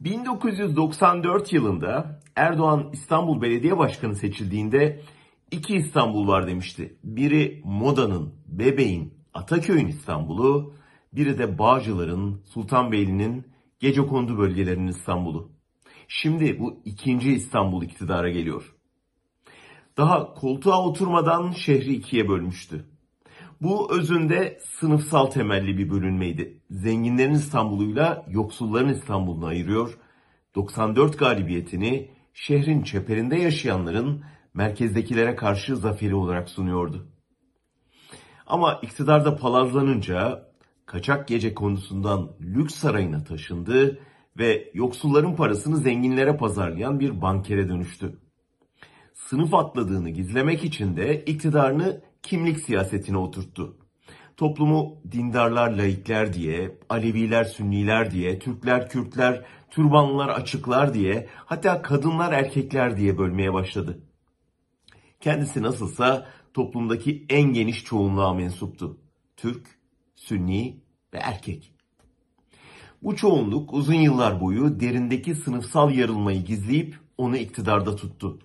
1994 yılında Erdoğan İstanbul Belediye Başkanı seçildiğinde iki İstanbul var demişti. Biri Moda'nın, Bebeğin, Ataköy'ün İstanbul'u, biri de Bağcılar'ın, Sultanbeyli'nin, Gecekondu bölgelerinin İstanbul'u. Şimdi bu ikinci İstanbul iktidara geliyor. Daha koltuğa oturmadan şehri ikiye bölmüştü. Bu özünde sınıfsal temelli bir bölünmeydi. Zenginlerin İstanbul'uyla yoksulların İstanbul'unu ayırıyor. 94 galibiyetini şehrin çeperinde yaşayanların merkezdekilere karşı zaferi olarak sunuyordu. Ama iktidarda palazlanınca kaçak gece konusundan lüks sarayına taşındı ve yoksulların parasını zenginlere pazarlayan bir bankere dönüştü. Sınıf atladığını gizlemek için de iktidarını kimlik siyasetine oturttu. Toplumu dindarlar, laikler diye, Aleviler, Sünniler diye, Türkler, Kürtler, Türbanlılar, açıklar diye, hatta kadınlar, erkekler diye bölmeye başladı. Kendisi nasılsa toplumdaki en geniş çoğunluğa mensuptu. Türk, Sünni ve erkek. Bu çoğunluk uzun yıllar boyu derindeki sınıfsal yarılmayı gizleyip onu iktidarda tuttu.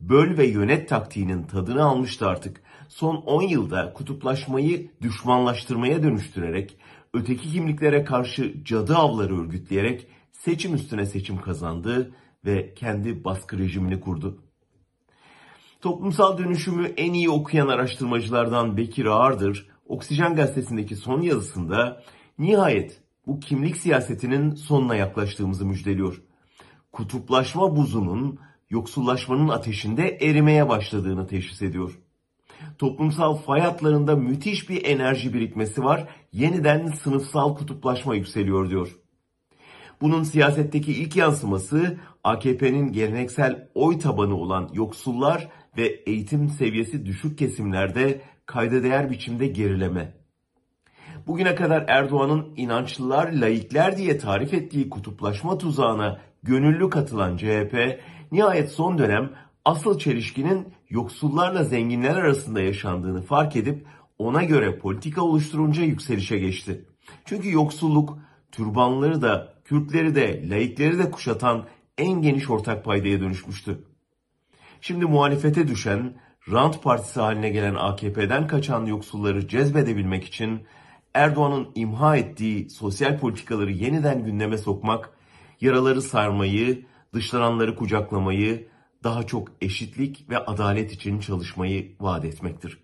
Böl ve yönet taktiğinin tadını almıştı artık. Son 10 yılda kutuplaşmayı düşmanlaştırmaya dönüştürerek, öteki kimliklere karşı cadı avları örgütleyerek seçim üstüne seçim kazandı ve kendi baskı rejimini kurdu. Toplumsal dönüşümü en iyi okuyan araştırmacılardan Bekir Ağırdır, Oksijen gazetesindeki son yazısında nihayet bu kimlik siyasetinin sonuna yaklaştığımızı müjdeliyor. Kutuplaşma buzunun yoksullaşmanın ateşinde erimeye başladığını teşhis ediyor. Toplumsal fay hatlarında müthiş bir enerji birikmesi var. Yeniden sınıfsal kutuplaşma yükseliyor diyor. Bunun siyasetteki ilk yansıması AKP'nin geleneksel oy tabanı olan yoksullar ve eğitim seviyesi düşük kesimlerde kayda değer biçimde gerileme. Bugüne kadar Erdoğan'ın inançlılar, laikler diye tarif ettiği kutuplaşma tuzağına gönüllü katılan CHP, nihayet son dönem asıl çelişkinin yoksullarla zenginler arasında yaşandığını fark edip ona göre politika oluşturunca yükselişe geçti. Çünkü yoksulluk türbanları da, Kürtleri de, laikleri de kuşatan en geniş ortak paydaya dönüşmüştü. Şimdi muhalefete düşen, rant partisi haline gelen AKP'den kaçan yoksulları cezbedebilmek için Erdoğan'ın imha ettiği sosyal politikaları yeniden gündeme sokmak, yaraları sarmayı, dışlananları kucaklamayı, daha çok eşitlik ve adalet için çalışmayı vaat etmektir.